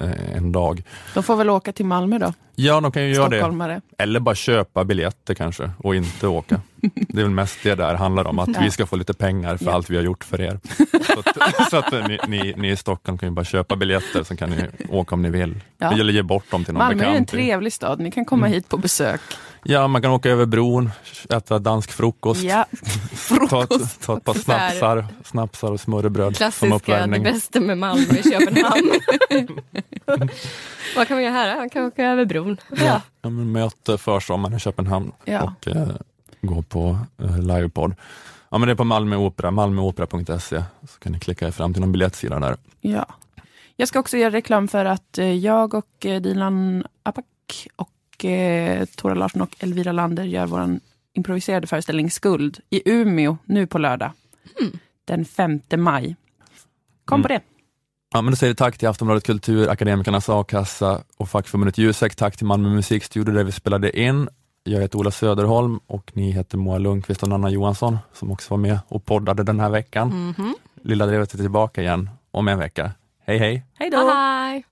eh, en dag. De får väl åka till Malmö då, Ja, de kan ju göra det. Eller bara köpa biljetter kanske och inte åka. Det är väl mest det där handlar om, att Ja. vi ska få lite pengar för Ja. allt vi har gjort för er. Så att, så att ni, ni, ni i Stockholm kan ju bara köpa biljetter så kan ni åka om ni vill. Ja. Eller ge bort dem till någon Malmö är en bekant. trevlig stad, ni kan komma Mm. hit på besök. Ja, man kan åka över bron, äta dansk frukost, Ja, ta, ett, ta ett par snapsar, snapsar och smörrebröd som Klassiska, det uppvärmning. bästa med Malmö i Köpenhamn. Vad kan man göra här? Man kan åka över bron. Ja. Ja, möte försommaren i Köpenhamn Ja. och eh, gå på eh, livepodd. Ja, men det är på Malmö Opera, malmöopera.se, så kan ni klicka er fram till någon biljettsida där. ja. Jag ska också göra reklam för att eh, jag och eh, Dilan Apak och eh, Tora Larsson och Elvira Lander gör vår improviserade föreställning Skuld i Umeå nu på lördag. Den 5 maj. Kom på det. Ja, men då säger vi tack till Aftonbladet Kultur, Akademikernas A-kassa och fackförbundet Jusek. Tack till Malmö musikstudio där vi spelade in. Jag heter Ola Söderholm och ni heter Moa Lundqvist och Nanna Johansson som också var med och poddade den här veckan. Mhm. Lilla Drevet är tillbaka igen om en vecka. Hej hej! Hej då! Hej.